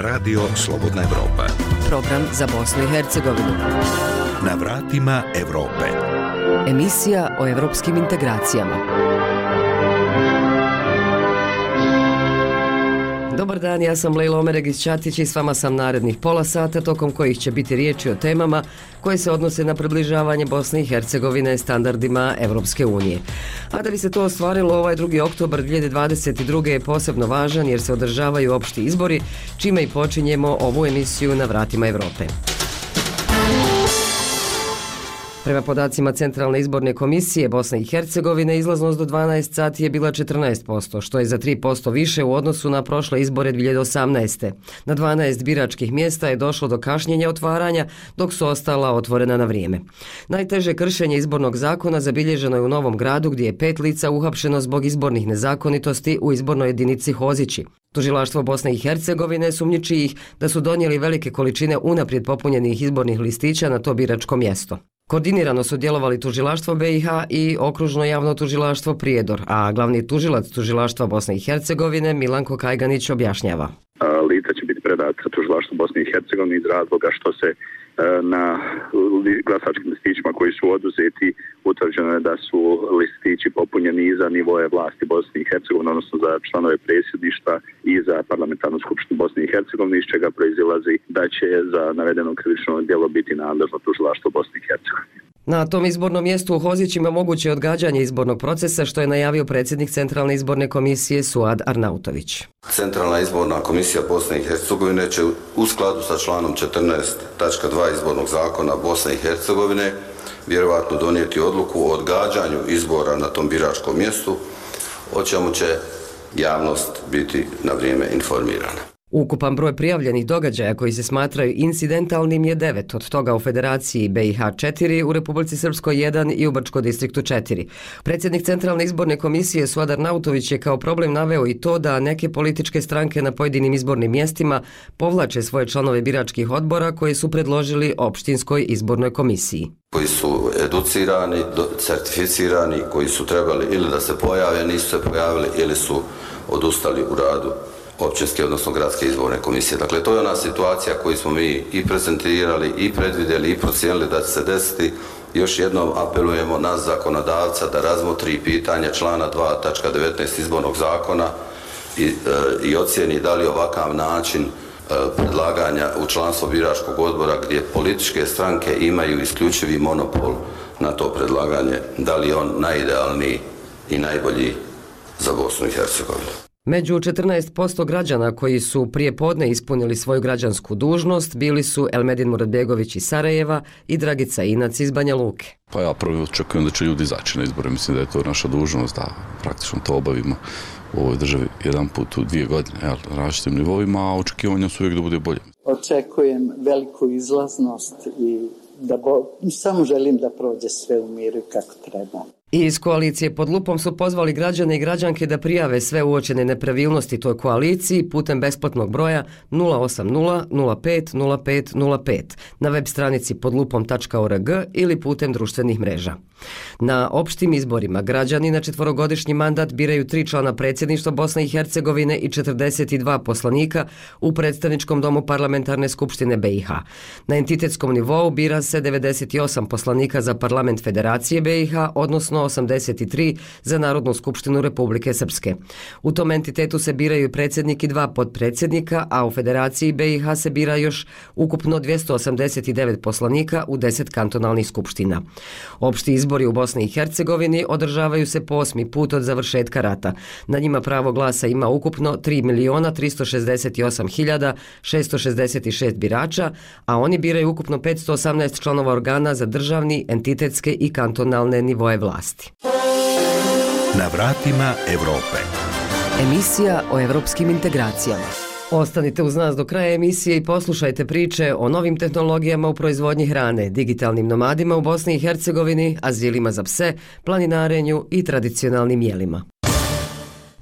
Radio Slobodna Evropa. Program za Bosnu i Hercegovinu. Na vratima Evrope. Emisija o evropskim integracijama. Dobar dan, ja sam Lejla Omeregić Ćatić i s vama sam narednih pola sata tokom kojih će biti riječi o temama koje se odnose na približavanje Bosne i Hercegovine standardima Evropske unije. A da bi se to ostvarilo, ovaj 2. oktobar 2022. je posebno važan jer se održavaju opšti izbori, čime i počinjemo ovu emisiju na vratima Evrope. Prema podacima Centralne izborne komisije Bosne i Hercegovine, izlaznost do 12 sati je bila 14%, što je za 3% više u odnosu na prošle izbore 2018. Na 12 biračkih mjesta je došlo do kašnjenja otvaranja, dok su ostala otvorena na vrijeme. Najteže kršenje izbornog zakona zabilježeno je u Novom gradu, gdje je pet lica uhapšeno zbog izbornih nezakonitosti u izbornoj jedinici Hozići. Tužilaštvo Bosne i Hercegovine sumnjiči ih da su donijeli velike količine unaprijed popunjenih izbornih listića na to biračko mjesto. Koordinirano su djelovali tužilaštvo BiH i okružno javno tužilaštvo Prijedor, a glavni tužilac tužilaštva Bosne i Hercegovine Milanko Kajganić objašnjava. Lica će biti predata tužilaštvo Bosne i Hercegovine iz razloga što se E, na glasačkim listićima koji su oduzeti utvrđeno je da su listići popunjeni i za nivoje vlasti Bosne i Hercegovine, odnosno za članove presjedništva i za parlamentarnu skupštinu Bosne i Hercegovine, iz čega proizilazi da će za navedeno krivično djelo biti nadležno tužilaštvo Bosne i Hercegovine. Na tom izbornom mjestu u Hozićima moguće odgađanje izbornog procesa što je najavio predsjednik Centralne izborne komisije Suad Arnautović. Centralna izborna komisija Bosne i Hercegovine će u skladu sa članom 14.2 izbornog zakona Bosne i Hercegovine vjerovatno donijeti odluku o odgađanju izbora na tom biračkom mjestu, o čemu će javnost biti na vrijeme informirana. Ukupan broj prijavljenih događaja koji se smatraju incidentalnim je 9, od toga u Federaciji BiH 4, u Republici Srpskoj 1 i u Brčko distriktu 4. Predsjednik Centralne izborne komisije Suadar Nautović je kao problem naveo i to da neke političke stranke na pojedinim izbornim mjestima povlače svoje članove biračkih odbora koje su predložili opštinskoj izbornoj komisiji koji su educirani, certificirani, koji su trebali ili da se pojave, nisu se pojavili ili su odustali u radu općinske, odnosno gradske izborne komisije. Dakle, to je ona situacija koju smo mi i prezentirali, i predvidjeli, i procijenili da će se desiti. Još jednom apelujemo na zakonodavca da razmotri pitanje člana 2.19 izbornog zakona i, e, i ocijeni da li ovakav način e, predlaganja u članstvo biračkog odbora gdje političke stranke imaju isključivi monopol na to predlaganje, da li on najidealniji i najbolji za Bosnu i Hercegovinu. Među 14% građana koji su prije podne ispunili svoju građansku dužnost bili su Elmedin Muradbegović iz Sarajeva i Dragica Inac iz Banja Luke. Pa ja prvi očekujem da će ljudi izaći na izbore. Mislim da je to naša dužnost da praktično to obavimo u ovoj državi jedan put u dvije godine na različitim nivoima, a očekivanja su uvijek da bude bolje. Očekujem veliku izlaznost i da bo, samo želim da prođe sve u miru kako treba. Iz koalicije pod lupom su pozvali građane i građanke da prijave sve uočene nepravilnosti toj koaliciji putem besplatnog broja 080 05 05 05 na web stranici podlupom.org ili putem društvenih mreža. Na opštim izborima građani na četvorogodišnji mandat biraju tri člana predsjedništva Bosne i Hercegovine i 42 poslanika u predstavničkom domu parlamentarne skupštine BiH. Na entitetskom nivou bira se 98 poslanika za parlament Federacije BiH, odnosno 83 za Narodnu skupštinu Republike Srpske. U tom entitetu se biraju predsjednik i dva podpredsjednika, a u Federaciji BiH se bira još ukupno 289 poslanika u 10 kantonalnih skupština. Opšti izbori u Bosni i Hercegovini održavaju se po osmi put od završetka rata. Na njima pravo glasa ima ukupno 3 miliona 368 hiljada 666 birača, a oni biraju ukupno 518 članova organa za državni, entitetske i kantonalne nivoje vlasti vlasti. Na vratima Evrope. Emisija o evropskim integracijama. Ostanite uz nas do kraja emisije i poslušajte priče o novim tehnologijama u proizvodnji hrane, digitalnim nomadima u Bosni i Hercegovini, azilima za pse, planinarenju i tradicionalnim jelima.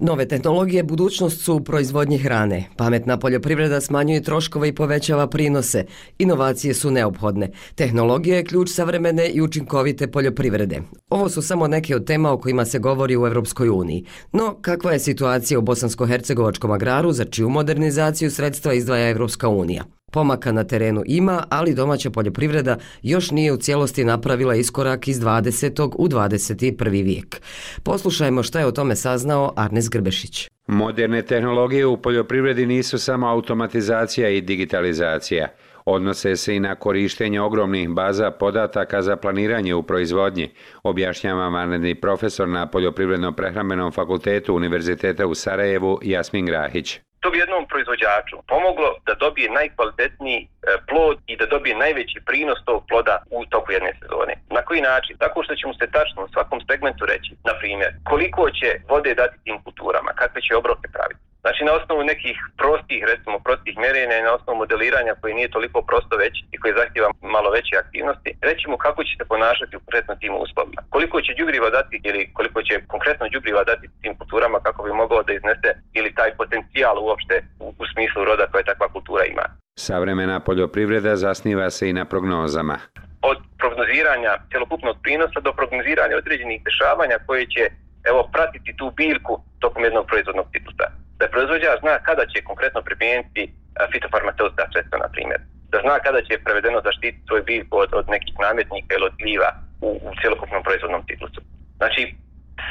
Nove tehnologije budućnost su u proizvodnji hrane. Pametna poljoprivreda smanjuje troškove i povećava prinose. Inovacije su neophodne. Tehnologija je ključ savremene i učinkovite poljoprivrede. Ovo su samo neke od tema o kojima se govori u Evropskoj uniji. No, kakva je situacija u Bosansko-Hercegovačkom agraru za čiju modernizaciju sredstva izdvaja Evropska unija? Pomaka na terenu ima, ali domaća poljoprivreda još nije u cijelosti napravila iskorak iz 20. u 21. vijek. Poslušajmo šta je o tome saznao Arnes Grbešić. Moderne tehnologije u poljoprivredi nisu samo automatizacija i digitalizacija. Odnose se i na korištenje ogromnih baza podataka za planiranje u proizvodnji, objašnjava vanredni profesor na Poljoprivredno-prehrambenom fakultetu Univerziteta u Sarajevu Jasmin Grahić to bi jednom proizvođaču pomoglo da dobije najkvalitetniji e, plod i da dobije najveći prinos tog ploda u toku jedne sezone. Na koji način? Tako što će mu se tačno u svakom segmentu reći, na primjer, koliko će vode dati tim kulturama, kakve će obroke praviti. Znači na osnovu nekih prostih, recimo prostih mjerenja i na osnovu modeliranja koji nije toliko prosto već i koji zahtjeva malo veće aktivnosti, reći mu kako će se ponašati u konkretno tim uslovima. Koliko će đubriva dati ili koliko će konkretno đubriva dati tim kulturama kako bi mogao da iznese ili taj potencijal uopšte u, u smislu roda koje takva kultura ima. Savremena poljoprivreda zasniva se i na prognozama. Od prognoziranja celokupnog prinosa do prognoziranja određenih dešavanja koje će evo pratiti tu biljku tokom jednog proizvodnog ciklusa da proizvođač zna kada će konkretno primijeniti e, fitofarmaceutska sredstva, na primjer. Da zna kada će prevedeno zaštiti svoj biljku od, od nekih nametnika ili od gljiva u, u cjelokupnom proizvodnom ciklusu. Znači,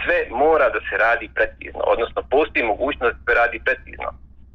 sve mora da se radi precizno, odnosno postoji mogućnost da se radi precizno,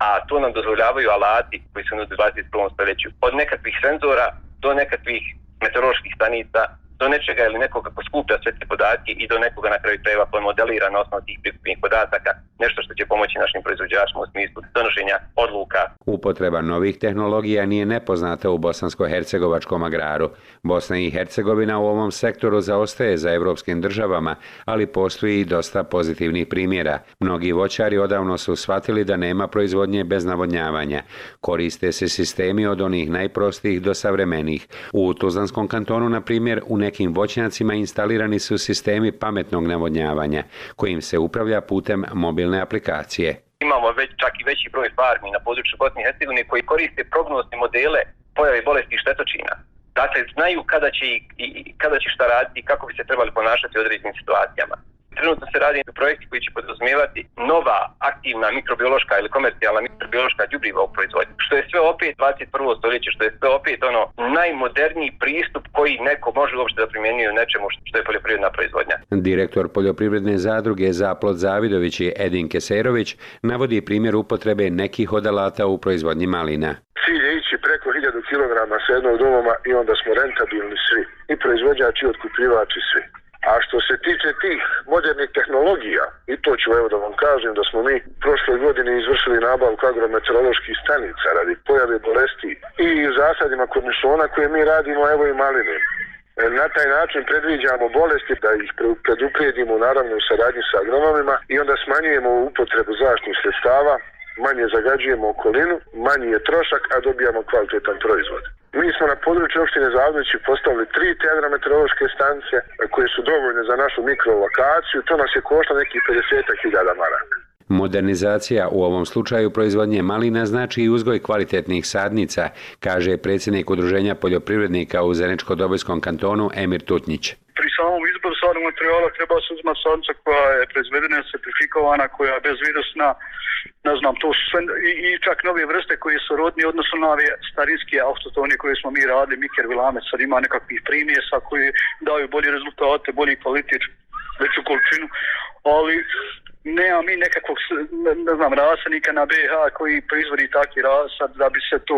a to nam dozvoljavaju alati koji su u 21. stoljeću. Od nekakvih senzora do nekakvih meteoroloških stanica, do nečega ili nekoga ko skuplja sve te podatke i do nekoga na kraju krajeva koji modelira na osnovu tih prikupljenih podataka nešto što će pomoći našim proizvođačima u smislu donošenja odluka. Upotreba novih tehnologija nije nepoznata u bosansko-hercegovačkom agraru. Bosna i Hercegovina u ovom sektoru zaostaje za evropskim državama, ali postoji i dosta pozitivnih primjera. Mnogi voćari odavno su shvatili da nema proizvodnje bez navodnjavanja. Koriste se sistemi od onih najprostijih do savremenih. U Tuzlanskom kantonu, na primjer, u nekim voćnjacima instalirani su sistemi pametnog navodnjavanja, kojim se upravlja putem mobilne aplikacije. Imamo već čak i veći broj farmi na području Bosne i Hercegovine koji koriste prognozne modele pojave bolesti i štetočina. Dakle, znaju kada će, i, kada će šta raditi i kako bi se trebali ponašati u određenim situacijama. Trenutno se radi projekti koji će podrazumijevati nova aktivna mikrobiološka ili komercijalna mikrobiološka djubriva u proizvodnju. Što je sve opet 21. stoljeće, što je sve opet ono najmoderniji pristup koji neko može uopšte da primjenjuje u nečemu što je poljoprivredna proizvodnja. Direktor poljoprivredne zadruge Zaplot Zavidović i Edin Keserović navodi primjer upotrebe nekih od alata u proizvodnji malina. Cilj je ići preko 1000 kg sa jednog domoma i onda smo rentabilni svi. I proizvođači i otkupljivači svi. A što se tiče tih modernih tehnologija, i to ću evo da vam kažem da smo mi prošle godine izvršili nabavku agrometeoroloških stanica radi pojave bolesti i zasadima kornišona koje mi radimo evo i maline. E, na taj način predviđamo bolesti da ih preduprijedimo naravno u saradnji sa agronomima i onda smanjujemo upotrebu zaštnih sredstava, manje zagađujemo okolinu, manji je trošak, a dobijamo kvalitetan proizvod. Mi smo na području opštine Zavljeći postavili tri teadrameteorološke stanice koje su dovoljne za našu mikrolokaciju. To nas je košta nekih 50.000 maraka. Modernizacija u ovom slučaju proizvodnje malina znači i uzgoj kvalitetnih sadnica, kaže predsjednik udruženja poljoprivrednika u Zeničko-Dobojskom kantonu Emir Tutnjić. Pri samom izboru materijala treba se uzmati sonca koja je proizvedena, certifikovana, koja je bezvirusna, ne znam, to su sve, i, i čak nove vrste koje su rodni odnosno na ove starinske autotone koje smo mi radili, Miker Vilamec, sad ima nekakvih primjesa koji daju bolje rezultate, bolji kvalitet, veću količinu, ali nema mi nekakvog, ne znam, rasanika na BH koji proizvodi takvi rasad da bi se to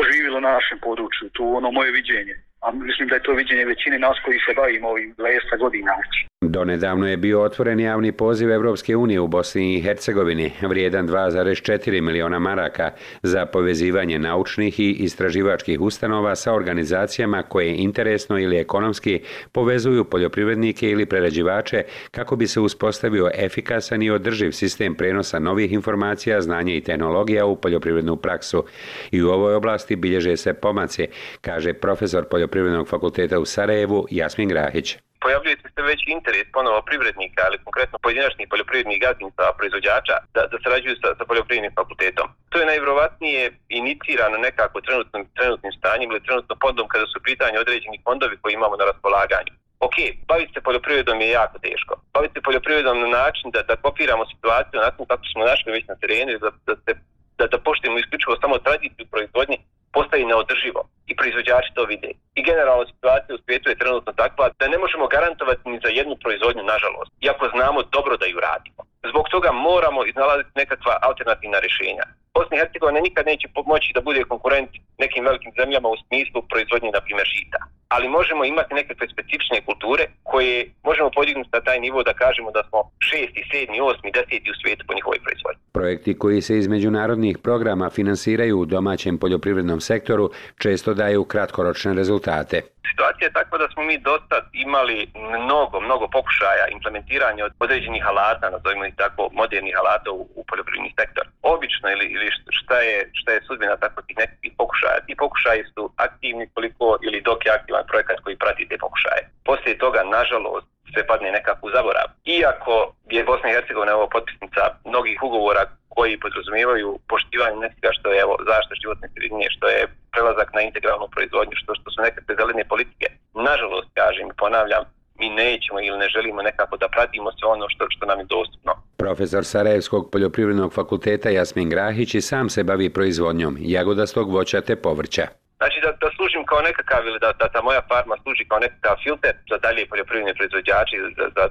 oživilo na našem području, to ono moje viđenje a mislim da je to viđenje većine nas koji se bavimo ovim 20 godina. Znači. Donedavno je bio otvoren javni poziv Evropske unije u Bosni i Hercegovini, vrijedan 2,4 miliona maraka za povezivanje naučnih i istraživačkih ustanova sa organizacijama koje interesno ili ekonomski povezuju poljoprivrednike ili prerađivače kako bi se uspostavio efikasan i održiv sistem prenosa novih informacija, znanja i tehnologija u poljoprivrednu praksu. I u ovoj oblasti bilježe se pomace, kaže profesor poljoprivrednog fakulteta u Sarajevu Jasmin Grahić pojavljuje se sve veći interes ponovo privrednika, ali konkretno pojedinačnih poljoprivrednih gazdinstva, proizvođača, da, da sarađuju sa, sa poljoprivrednim fakultetom. To je najvjerovatnije inicirano nekako trenutnim, trenutnim stanjem ili trenutnom fondom kada su pitanje određeni fondovi koji imamo na raspolaganju. Ok, baviti se poljoprivredom je jako teško. Baviti se poljoprivredom na način da, da kopiramo situaciju na kako smo našli već na terenu, da, da, da, da, da poštimo isključivo samo tradiciju proizvodnje, postaje neodrživo i proizvođači to vide. I generalno situacija u svijetu je trenutno takva da ne možemo garantovati ni za jednu proizvodnju, nažalost, iako znamo dobro da ju radimo. Zbog toga moramo iznalaziti nekakva alternativna rješenja. Bosna i Hercegovina nikad neće pomoći da bude konkurent nekim velikim zemljama u smislu proizvodnje, na primjer, žita. Ali možemo imati nekakve specifične kulture koje možemo podignuti na taj nivo da kažemo da smo šesti, sedmi, osmi, deseti u svijetu po njihovoj proizvodnji. Projekti koji se iz međunarodnih programa finansiraju u domaćem poljoprivrednom sektoru često daju kratkoročne rezultate. Situacija je takva da smo mi dosta imali mnogo, mnogo pokušaja implementiranja od određenih alata, nazovimo ih tako, modernih alata u, u poljoprivredni sektor. Obično ili, ili šta je, šta je sudbina tako tih nekih pokušaja? Ti pokušaji su aktivni koliko ili dok je aktivan projekat koji prati te pokušaje. Poslije toga, nažalost, sve padne nekako u zaborav. Iako je Bosna i Hercegovina ovo potpisnica mnogih ugovora koji podrazumijevaju poštivanje nečega što je evo, zaštita životne sredine, što je prelazak na integralnu proizvodnju, što, što su nekakve zelene politike. Nažalost, kažem i ponavljam, mi nećemo ili ne želimo nekako da pratimo sve ono što, što nam je dostupno. Profesor Sarajevskog poljoprivrednog fakulteta Jasmin Grahić i sam se bavi proizvodnjom jagodastog voća te povrća. Znači da, da služim kao nekakav ili da, da ta moja farma služi kao nekakav filter za dalje poljoprivredne proizvođače, za, za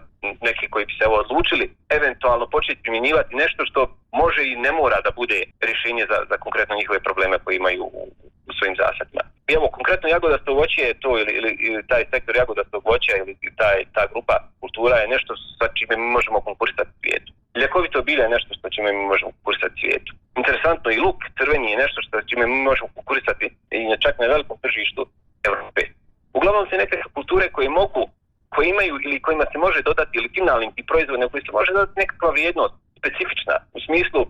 neki koji bi se ovo odlučili, eventualno početi primjenjivati nešto što može i ne mora da bude rješenje za, za konkretno njihove probleme koje imaju u, u svojim zasadima imamo evo, konkretno jagodasto voće je to ili, ili, ili taj sektor jagodastog voća ili taj, ta grupa kultura je nešto sa čime mi možemo konkurisati svijetu. Ljekovito bilje je nešto sa čime mi možemo konkurisati svijetu. Interesantno i luk crveni je nešto sa čime mi možemo konkurisati i čak na velikom tržištu Evrope. Uglavnom se neke kulture koje mogu koje imaju ili kojima se može dodati ili finalnim i proizvodne koji se može dodati nekakva vrijednost specifična u smislu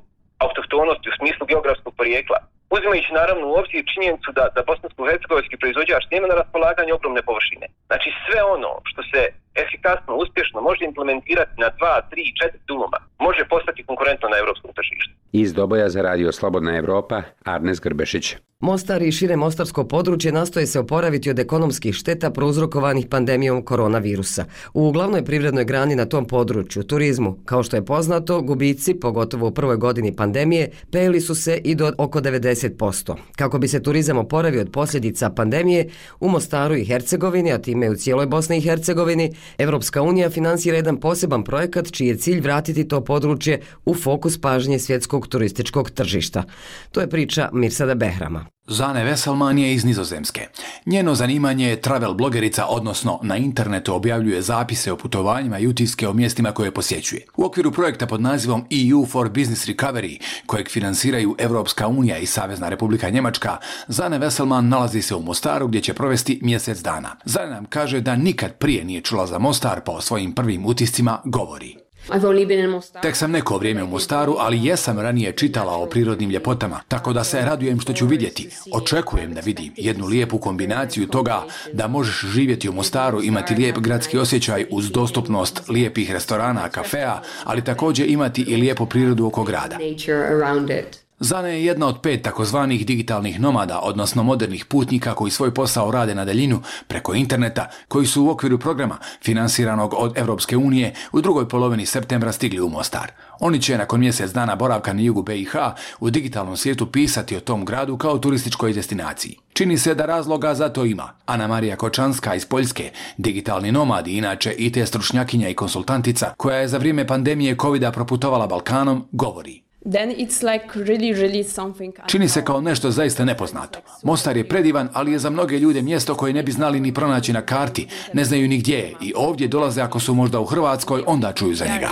autohtonosti, u smislu geografskog porijekla. Uzimajući naravno u obzir činjenicu da, da bosansko-hercegovski proizvođač nema na raspolaganje ogromne površine. Znači sve ono što se efikasno, uspješno može implementirati na 2, 3, 4 dumoma, može postati konkurentno na evropskom tržištu. Iz Doboja za radio Slobodna Evropa, Arnes Grbešić. Mostar i šire mostarsko područje nastoje se oporaviti od ekonomskih šteta prouzrokovanih pandemijom koronavirusa. U glavnoj privrednoj grani na tom području, turizmu, kao što je poznato, gubici, pogotovo u prvoj godini pandemije, pejeli su se i do oko 90%. Kako bi se turizam oporavio od posljedica pandemije, u Mostaru i Hercegovini, a time u cijeloj Bosni i Hercegovini, Evropska unija finansira jedan poseban projekat čiji je cilj vratiti to područje u fokus pažnje svjetskog turističkog tržišta. To je priča Mirsada Behrama. Zane Veselman je iz Nizozemske. Njeno zanimanje je travel blogerica, odnosno na internetu objavljuje zapise o putovanjima i utiske o mjestima koje posjećuje. U okviru projekta pod nazivom EU for Business Recovery, kojeg finansiraju Evropska unija i Savezna republika Njemačka, Zane Veselman nalazi se u Mostaru gdje će provesti mjesec dana. Zane nam kaže da nikad prije nije čula za Mostar, pa o svojim prvim utiscima govori. Tek sam neko vrijeme u Mostaru, ali jesam ranije čitala o prirodnim ljepotama, tako da se radujem što ću vidjeti. Očekujem da vidim jednu lijepu kombinaciju toga da možeš živjeti u Mostaru, imati lijep gradski osjećaj uz dostupnost lijepih restorana, kafea, ali također imati i lijepu prirodu oko grada. Zane je jedna od pet takozvanih digitalnih nomada, odnosno modernih putnika koji svoj posao rade na daljinu preko interneta, koji su u okviru programa finansiranog od Evropske unije u drugoj polovini septembra stigli u Mostar. Oni će nakon mjesec dana boravka na jugu BiH u digitalnom svijetu pisati o tom gradu kao turističkoj destinaciji. Čini se da razloga za to ima. Ana Marija Kočanska iz Poljske, digitalni nomad i inače IT stručnjakinja i konsultantica, koja je za vrijeme pandemije covid proputovala Balkanom, govori. Čini se kao nešto zaista nepoznato. Mostar je predivan, ali je za mnoge ljude mjesto koje ne bi znali ni pronaći na karti, ne znaju ni gdje je i ovdje dolaze ako su možda u Hrvatskoj, onda čuju za njega.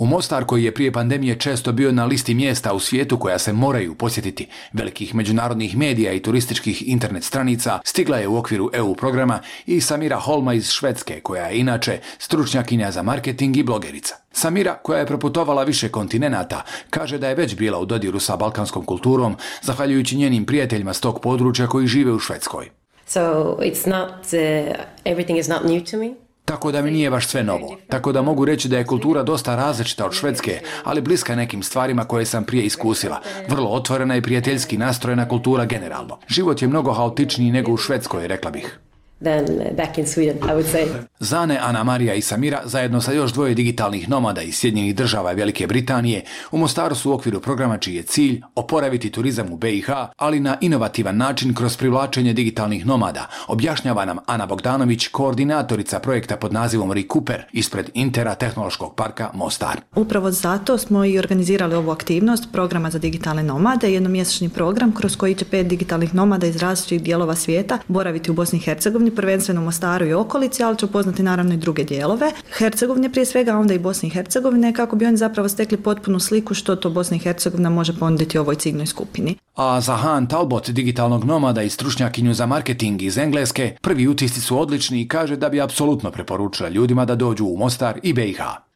U Mostar koji je prije pandemije često bio na listi mjesta u svijetu koja se moraju posjetiti velikih međunarodnih medija i turističkih internet stranica, stigla je u okviru EU programa i Samira Holma iz Švedske, koja je inače stručnjakinja za marketing i blogerica. Samira, koja je proputovala više kontinenata, kaže da je već bila u dodiru sa balkanskom kulturom, zahvaljujući njenim prijateljima s tog područja koji žive u Švedskoj. So it's not, uh, everything is not new to me. Tako da mi nije baš sve novo. Tako da mogu reći da je kultura dosta različita od švedske, ali bliska nekim stvarima koje sam prije iskusila. Vrlo otvorena i prijateljski nastrojena kultura generalno. Život je mnogo haotičniji nego u Švedskoj, rekla bih than back in Sweden, I would say. Zane, Ana Marija i Samira, zajedno sa još dvoje digitalnih nomada iz Sjedinjenih država Velike Britanije, u Mostaru su u okviru programa čiji je cilj oporaviti turizam u BiH, ali na inovativan način kroz privlačenje digitalnih nomada, objašnjava nam Ana Bogdanović, koordinatorica projekta pod nazivom Recooper ispred Intera Tehnološkog parka Mostar. Upravo zato smo i organizirali ovu aktivnost programa za digitalne nomade, jednomjesečni program kroz koji će pet digitalnih nomada iz različitih dijelova svijeta boraviti u Bosni i Hercegovini Hercegovini, prvenstveno Mostaru i okolici, ali će upoznati naravno i druge dijelove. Hercegovine prije svega, onda i Bosne i Hercegovine, kako bi oni zapravo stekli potpunu sliku što to Bosna i Hercegovina može ponuditi ovoj ciljnoj skupini. A za Han Talbot, digitalnog nomada i stručnjakinju za marketing iz Engleske, prvi utisci su odlični i kaže da bi apsolutno preporučila ljudima da dođu u Mostar i BiH.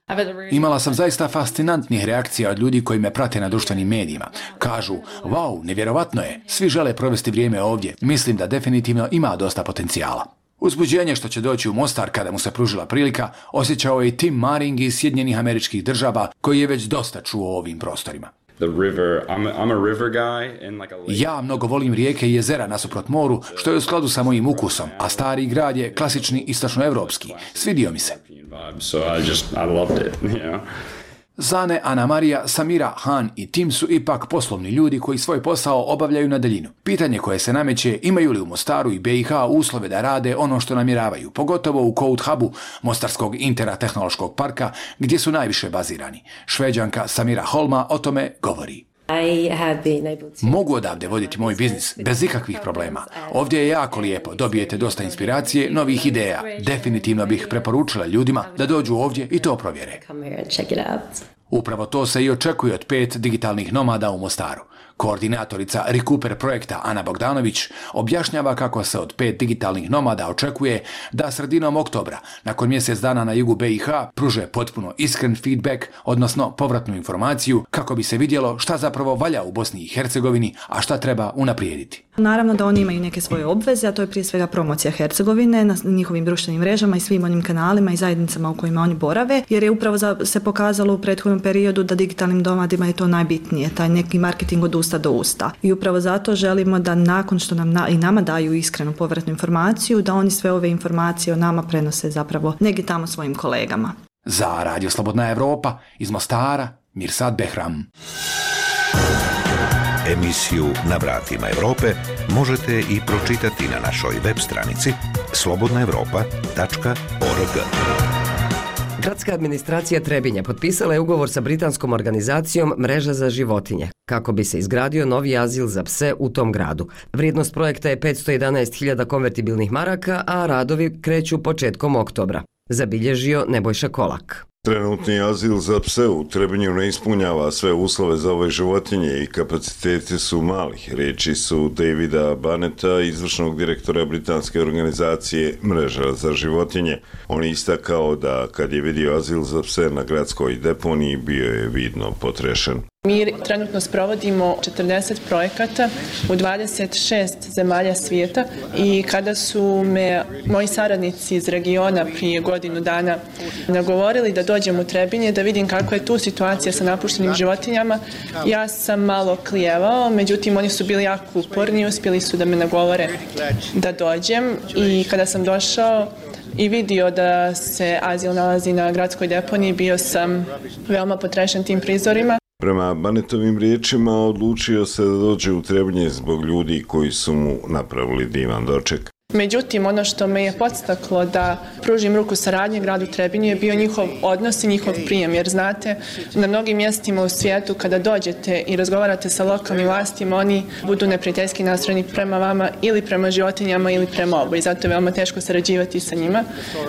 Imala sam zaista fascinantnih reakcija od ljudi koji me prate na društvenim medijima. Kažu, wow, nevjerovatno je, svi žele provesti vrijeme ovdje. Mislim da definitivno ima dosta potencijala. Uzbuđenje što će doći u Mostar kada mu se pružila prilika, osjećao je i Tim Maring iz Sjedinjenih američkih država koji je već dosta čuo o ovim prostorima. The river, I'm I'm a river guy like a. Ja mnogo volim rijeke i jezera nasuprot moru, što je u skladu sa mojim ukusom, a stari grad je klasični istočnoevropski. Svidio mi se. Zane, Ana Marija, Samira, Han i Tim su ipak poslovni ljudi koji svoj posao obavljaju na daljinu. Pitanje koje se nameće imaju li u Mostaru i BiH uslove da rade ono što namjeravaju, pogotovo u Code Hubu Mostarskog Intera tehnološkog parka gdje su najviše bazirani. Šveđanka Samira Holma o tome govori. Mogu odavde voditi moj biznis bez ikakvih problema. Ovdje je jako lijepo, dobijete dosta inspiracije, novih ideja. Definitivno bih preporučila ljudima da dođu ovdje i to provjere. Upravo to se i očekuje od pet digitalnih nomada u Mostaru. Koordinatorica Recuper projekta Ana Bogdanović objašnjava kako se od pet digitalnih nomada očekuje da sredinom oktobra, nakon mjesec dana na jugu BiH, pruže potpuno iskren feedback, odnosno povratnu informaciju kako bi se vidjelo šta zapravo valja u Bosni i Hercegovini, a šta treba unaprijediti. Naravno da oni imaju neke svoje obveze, a to je prije svega promocija Hercegovine na njihovim društvenim mrežama i svim onim kanalima i zajednicama u kojima oni borave, jer je upravo se pokazalo u prethodnom periodu da digitalnim domadima je to najbitnije, taj neki marketing od usta do usta. I upravo zato želimo da nakon što nam na, i nama daju iskrenu povratnu informaciju, da oni sve ove informacije o nama prenose zapravo negdje tamo svojim kolegama. Za Radio Slobodna Evropa iz Mostara, Mirsad Behram. Emisiju Na vratima Evrope možete i pročitati na našoj web stranici slobodnaevropa.org. Gradska administracija Trebinja potpisala je ugovor sa britanskom organizacijom Mreža za životinje kako bi se izgradio novi azil za pse u tom gradu. Vrijednost projekta je 511.000 konvertibilnih maraka, a radovi kreću početkom oktobra. Zabilježio Nebojša Kolak. Trenutni azil za pse u Trebinju ne ispunjava sve uslove za ove životinje i kapaciteti su malih. Reči su Davida Baneta, izvršnog direktora britanske organizacije Mreža za životinje. On je istakao da kad je vidio azil za pse na gradskoj deponiji bio je vidno potrešen. Mi trenutno sprovodimo 40 projekata u 26 zemalja svijeta i kada su me moji saradnici iz regiona prije godinu dana nagovorili da dođem u Trebinje da vidim kako je tu situacija sa napuštenim životinjama, ja sam malo klijevao, međutim oni su bili jako uporni uspjeli su da me nagovore da dođem i kada sam došao i vidio da se azil nalazi na gradskoj deponiji, bio sam veoma potrešen tim prizorima. Prema Banetovim riječima odlučio se da dođe u Trebnje zbog ljudi koji su mu napravili divan doček. Međutim, ono što me je podstaklo da pružim ruku saradnje gradu Trebinju je bio njihov odnos i njihov prijem. Jer znate, na mnogim mjestima u svijetu kada dođete i razgovarate sa lokalnim vlastima, oni budu neprijateljski nastrojeni prema vama ili prema životinjama ili prema oboj, zato je veoma teško sarađivati sa njima.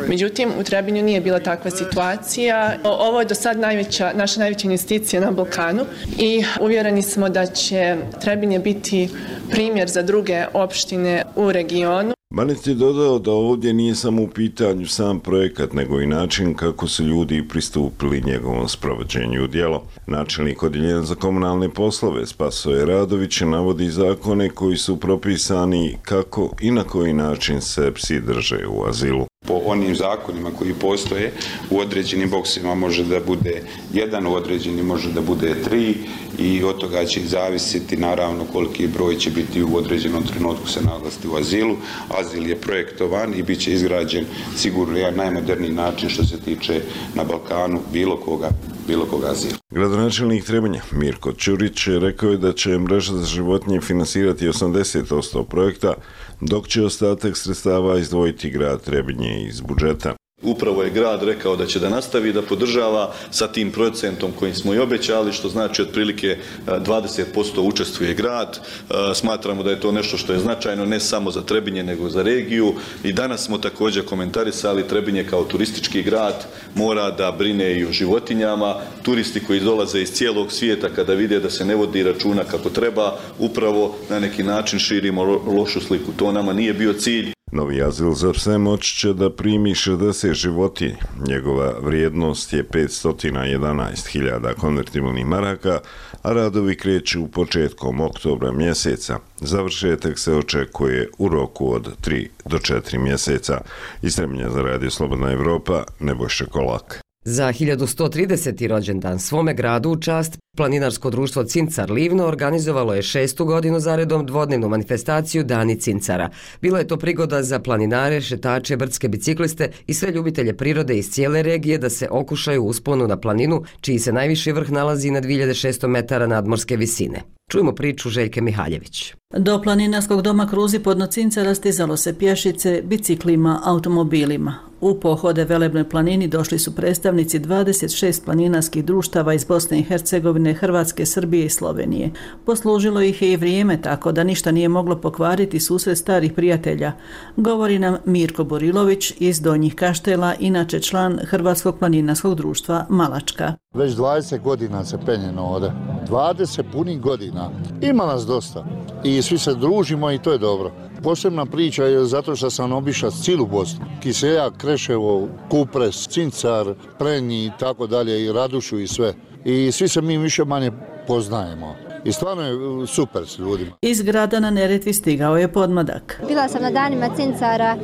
Međutim, u Trebinju nije bila takva situacija. Ovo je do sad najveća, naša najveća investicija na Balkanu i uvjereni smo da će Trebinje biti primjer za druge opštine u regionu. Manec je dodao da ovdje nije samo u pitanju sam projekat, nego i način kako su ljudi pristupili njegovom sprovođenju u dijelo. Načelnik odjeljenja za komunalne poslove Spasoje Radović navodi zakone koji su propisani kako i na koji način se psi drže u azilu po onim zakonima koji postoje u određenim boksima može da bude jedan, u određenim može da bude tri i od toga će zavisiti naravno koliki broj će biti u određenom trenutku se naglasti u azilu. Azil je projektovan i bit će izgrađen sigurno jedan najmoderniji način što se tiče na Balkanu bilo koga bilo koga azila. Gradonačelnik Trebanja Mirko Ćurić rekao je da će mreža za životinje finansirati 80% projekta, dok će ostatak sredstava izdvojiti grad Trebinje iz budžeta. Upravo je grad rekao da će da nastavi da podržava sa tim procentom kojim smo i obećali, što znači otprilike e, 20% učestvuje grad. E, smatramo da je to nešto što je značajno ne samo za Trebinje, nego za regiju. I danas smo također komentarisali Trebinje kao turistički grad mora da brine i o životinjama. Turisti koji dolaze iz cijelog svijeta kada vide da se ne vodi računa kako treba, upravo na neki način širimo lošu sliku. To nama nije bio cilj. Novi azil za pse moći će da primi 60 životinje. Njegova vrijednost je 511.000 konvertibilnih maraka, a radovi kreću u početkom oktobra mjeseca. Završetak se očekuje u roku od 3 do 4 mjeseca. Istremlja za Radio Slobodna Evropa, Nebojša Kolak. Za 1130. rođendan svome gradu u čast Planinarsko društvo Cincar Livno organizovalo je šestu godinu zaredom dvodnevnu manifestaciju Dani Cincara. Bila je to prigoda za planinare, šetače, brdske bicikliste i sve ljubitelje prirode iz cijele regije da se okušaju usponu na planinu, čiji se najviši vrh nalazi na 2600 metara nadmorske visine. Čujemo priču Željke Mihaljević. Do planinarskog doma Kruzi pod Nocincara stizalo se pješice, biciklima, automobilima. U pohode Velebnoj planini došli su predstavnici 26 planinarskih društava iz Bosne i Hercegovine, Hrvatske, Srbije i Slovenije. Poslužilo ih je i vrijeme tako da ništa nije moglo pokvariti susret starih prijatelja. Govori nam Mirko Borilović iz Donjih Kaštela, inače član Hrvatskog planinarskog društva Malačka. Već 20 godina se penjeno ovde. 20 punih godina. Ima nas dosta. I svi se družimo i to je dobro. Posebna priča je zato što sam obišao cijelu Bosnu. Kiseljak, Kreševo, Kupres, Cincar, Prenji i tako dalje i Radušu i sve. I svi se mi više manje poznajemo i stvarno je uh, super s ljudima. Iz grada na Neretvi stigao je podmadak. Bila sam na danima Cincara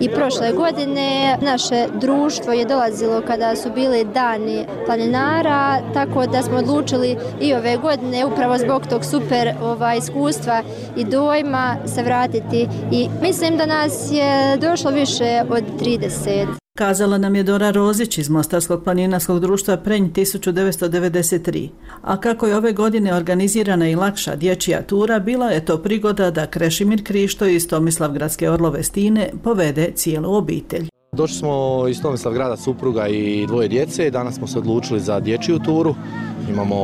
i prošle godine naše društvo je dolazilo kada su bili dani planinara, tako da smo odlučili i ove godine upravo zbog tog super ova, iskustva i dojma se vratiti i mislim da nas je došlo više od 30. Kazala nam je Dora Rozić iz Mostarskog planinarskog društva Prenj 1993. A kako je ove godine organizirana i lakša dječja tura, bila je to prigoda da Krešimir Krišto iz Tomislav Gradske Orlove Stine povede cijelu obitelj. Došli smo iz Tomislav grada supruga i dvoje djece. Danas smo se odlučili za dječju turu. Imamo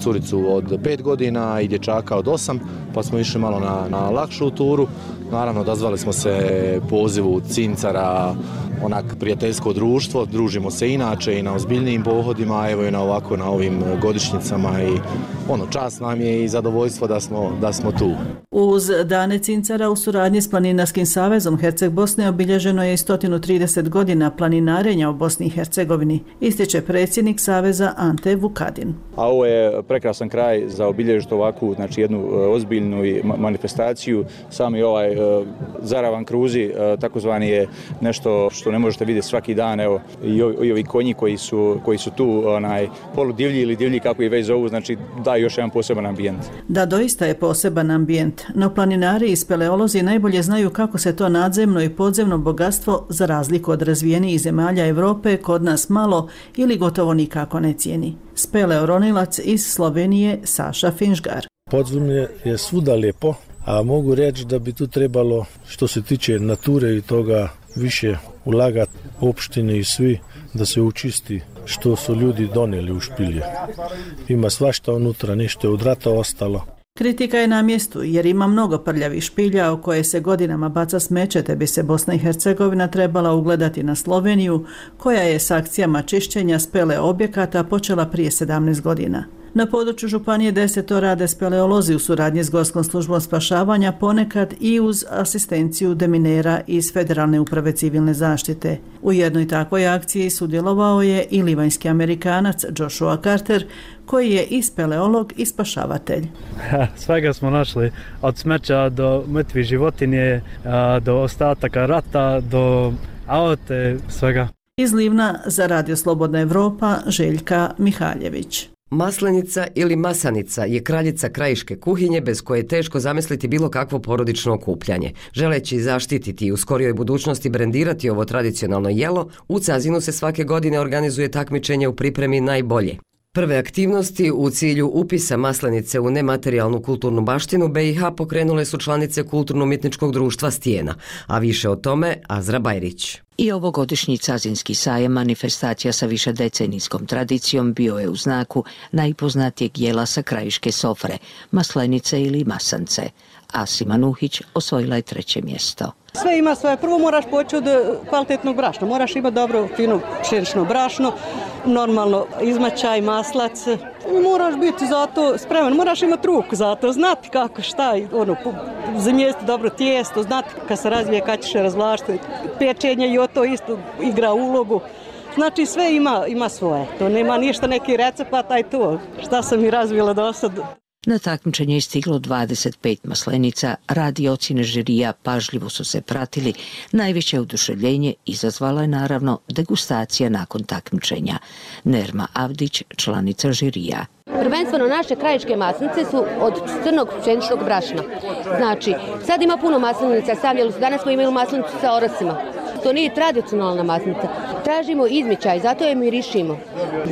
curicu od 5 godina i dječaka od 8, pa smo išli malo na, na lakšu turu. Naravno, odazvali smo se pozivu Cincara, onak prijateljsko društvo, družimo se inače i na ozbiljnijim pohodima, evo i na ovako na ovim godišnjicama i ono čast nam je i zadovoljstvo da smo, da smo tu. Uz Dane Cincara u suradnji s Planinarskim savezom Herceg Bosne obilježeno je 130 godina planinarenja u Bosni i Hercegovini, ističe predsjednik Saveza Ante Vukadin. A ovo je prekrasan kraj za obilježiti ovakvu, znači jednu e, ozbiljnu manifestaciju. Sami ovaj e, zaravan kruzi, e, takozvani je nešto što ne možete vidjeti svaki dan, evo, i ovi, i ovi konji koji su, koji su tu, onaj, polu divlji ili divlji kako i već zovu, znači da još jedan poseban ambijent. Da, doista je poseban ambijent, no planinari i speleolozi najbolje znaju kako se to nadzemno i podzemno bogatstvo, za razliku od razvijenijih zemalja Evrope, kod nas malo ili gotovo nikako ne cijeni. Speleoronilac iz Slovenije Saša Finžgar. Podzemlje je svuda lijepo, a mogu reći da bi tu trebalo, što se tiče nature i toga, više ulagati opštine i svi da se učisti što su ljudi doneli u špilje. Ima svašta unutra, nešto je od rata ostalo. Kritika je na mjestu jer ima mnogo prljavih špilja o koje se godinama baca smeće te bi se Bosna i Hercegovina trebala ugledati na Sloveniju koja je s akcijama čišćenja spele objekata počela prije 17 godina. Na području Županije deseto rade speleolozi u suradnji s Gorskom službom spašavanja ponekad i uz asistenciju deminera iz Federalne uprave civilne zaštite. U jednoj takvoj akciji sudjelovao je i livanjski amerikanac Joshua Carter, koji je i speleolog i spašavatelj. Svega smo našli od smeća do mrtvi životinje, do ostataka rata, do aute, svega. Iz Livna za Radio Slobodna Evropa, Željka Mihaljević. Maslenica ili masanica je kraljica krajiške kuhinje bez koje je teško zamisliti bilo kakvo porodično okupljanje. Želeći zaštititi i u skorijoj budućnosti brendirati ovo tradicionalno jelo, u Cazinu se svake godine organizuje takmičenje u pripremi najbolje. Prve aktivnosti u cilju upisa maslenice u nematerijalnu kulturnu baštinu BiH pokrenule su članice Kulturno-umjetničkog društva Stijena, a više o tome Azra Bajrić. I ovogodišnji Cazinski sajem manifestacija sa više decenijskom tradicijom bio je u znaku najpoznatijeg jela sa krajiške sofre, maslenice ili masance. Asima Nuhić osvojila je treće mjesto. Sve ima svoje. Prvo moraš poći od eh, kvalitetnog brašna. Moraš imati dobro, fino pšenično brašno, normalno izmačaj, maslac. Moraš biti za to spreman, moraš imati ruku za to, znati kako, šta, ono, zamijesti dobro tijesto, znati kad se razvije, kad ćeš razvlašiti. Pečenje i o to isto igra ulogu. Znači sve ima, ima svoje. To nema ništa neki recept, pa taj to. Šta sam i razvila do sad. Na takmičenje je stiglo 25 maslenica, radi ocjene žirija pažljivo su se pratili. Najveće oduševljenje izazvala je naravno degustacija nakon takmičenja. Nerma Avdić, članica žirija. Prvenstveno naše krajičke masnice su od crnog pšeničnog brašna. Znači, sad ima puno maslinica, stavljali su, danas smo imali maslinicu sa orasima. To nije tradicionalna masnica. Tražimo izmićaj, zato je mirišimo.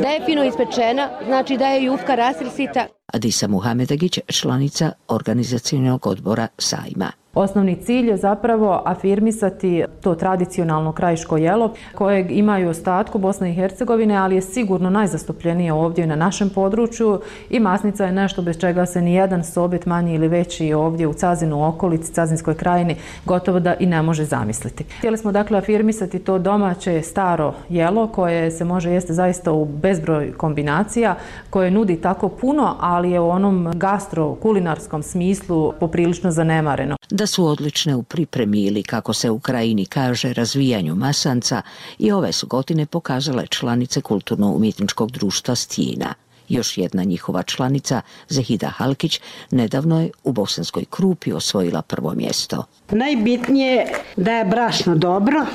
Da je fino ispečena, znači da je jufka rasrsita. Adisa Muhamedagić, članica organizacijenog odbora Sajma. Osnovni cilj je zapravo afirmisati to tradicionalno krajiško jelo kojeg imaju ostatku Bosne i Hercegovine, ali je sigurno najzastupljenije ovdje na našem području i masnica je nešto bez čega se ni jedan sobit manji ili veći ovdje u Cazinu okolici, Cazinskoj krajini, gotovo da i ne može zamisliti. Htjeli smo dakle afirmisati to domaće staro jelo koje se može jesti zaista u bezbroj kombinacija, koje nudi tako puno, ali je u onom gastro-kulinarskom smislu poprilično zanemareno da su odlične u pripremi ili, kako se u krajini kaže, razvijanju masanca i ove su godine pokazale članice Kulturno-umjetničkog društva Stijina. Još jedna njihova članica, Zahida Halkić, nedavno je u Bosanskoj Krupi osvojila prvo mjesto. Najbitnije je da je brašno dobro.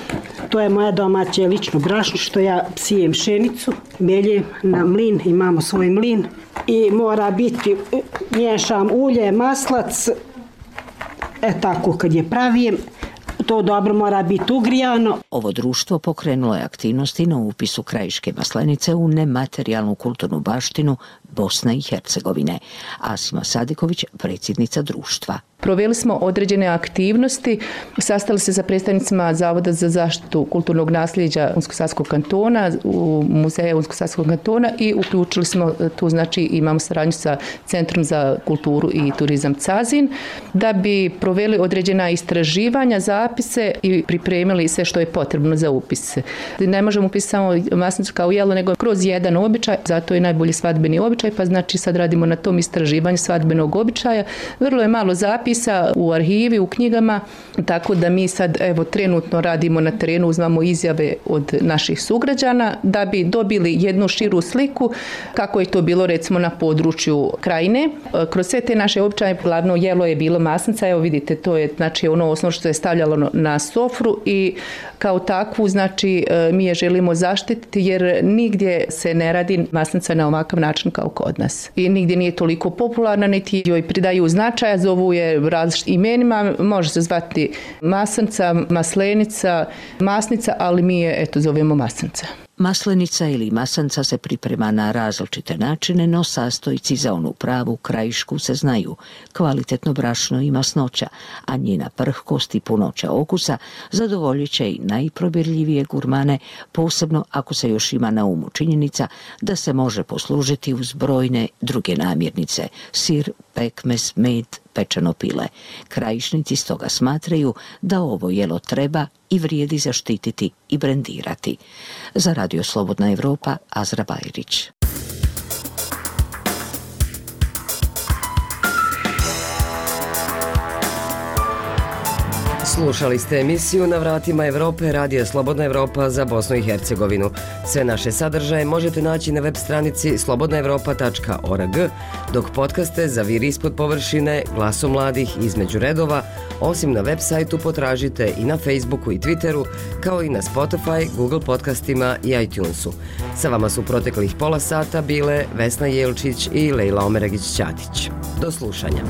To je moja domaća lično brašno što ja sijem šenicu, meljem na mlin, imamo svoj mlin i mora biti, miješam ulje, maslac, E tako, kad je pravijem, to dobro mora biti ugrijano. Ovo društvo pokrenulo je aktivnosti na upisu krajiške maslenice u nematerijalnu kulturnu baštinu Bosne i Hercegovine. Asima Sadiković, predsjednica društva. Proveli smo određene aktivnosti, sastali se sa predstavnicima Zavoda za zaštitu kulturnog nasljeđa Unsko-Saskog kantona, u Muzeja Unsko-Saskog kantona i uključili smo e, tu, znači imamo saradnju sa Centrom za kulturu i turizam Cazin, da bi proveli određena istraživanja, zapise i pripremili sve što je potrebno za upise. Ne možemo upisati samo masnicu kao jelo, nego kroz jedan običaj, zato je najbolji svadbeni običaj, pa znači sad radimo na tom istraživanju svadbenog običaja. Vrlo je malo zapisa, u arhivi, u knjigama, tako da mi sad evo trenutno radimo na terenu, uzmamo izjave od naših sugrađana da bi dobili jednu širu sliku kako je to bilo recimo na području krajine. Kroz sve te naše običaje glavno jelo je bilo masnica, evo vidite to je znači ono osnovno što je stavljalo na sofru i kao takvu znači e, mi je želimo zaštititi jer nigdje se ne radi masnica na ovakav način kao kod nas. I nigdje nije toliko popularna, niti joj pridaju značaja, zovu je različitim imenima, može se zvati masanca, maslenica, masnica, ali mi je, eto, zovemo masanca. Maslenica ili masanca se priprema na različite načine, no sastojci za onu pravu krajišku se znaju. Kvalitetno brašno i masnoća, a njena prhkost i punoća okusa zadovoljit će i najprobirljivije gurmane, posebno ako se još ima na umu činjenica da se može poslužiti uz brojne druge namirnice, sir, pekmes, med, pečeno pile. Krajišnici stoga smatraju da ovo jelo treba i vrijedi zaštititi i brendirati. Za Radio Slobodna Evropa, Azra Bajrić. Slušali ste emisiju Na vratima Evrope, Radio Slobodna Evropa za Bosnu i Hercegovinu. Sve naše sadržaje možete naći na web stranici slobodnaevropa.org, dok podcaste za vir ispod površine, glaso mladih između redova, osim na web sajtu potražite i na Facebooku i Twitteru, kao i na Spotify, Google podcastima i iTunesu. Sa vama su proteklih pola sata bile Vesna Jelčić i Lejla Omeragić-Ćatić. Do slušanja.